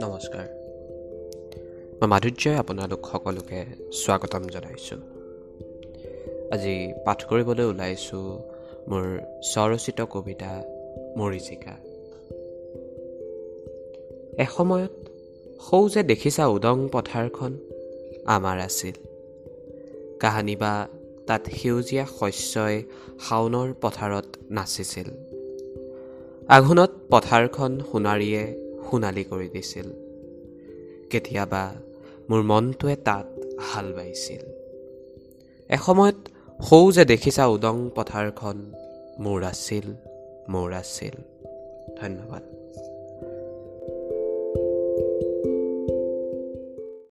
নমস্কাৰ। মই মাধুৰ্যই আপোনালোক সকলোকে স্বাগতম জনাইছোঁ। আজি পাঠ কৰিবলৈ ওলাইছোঁ মোৰ স্বৰচিত কবিতা মৰিচিকা। এসময়ত সৌ যে দেখিছা উদং পথাৰখন আমাৰ আছিল। কাহানী বা তাত সেউজীয়া শস্যই শাওণৰ পথাৰত নাচিছিল। আঘোণত পথাৰখন সোণাৰীয়ে সোণালী কৰি দিছিল। কেতিয়াবা মোৰ মনটোৱে তাত হাল বাইছিল। এসময়ত সৌ যে দেখিছা উদং পথাৰখন মোৰ আছিল মোৰ আছিল। ধন্যবাদ।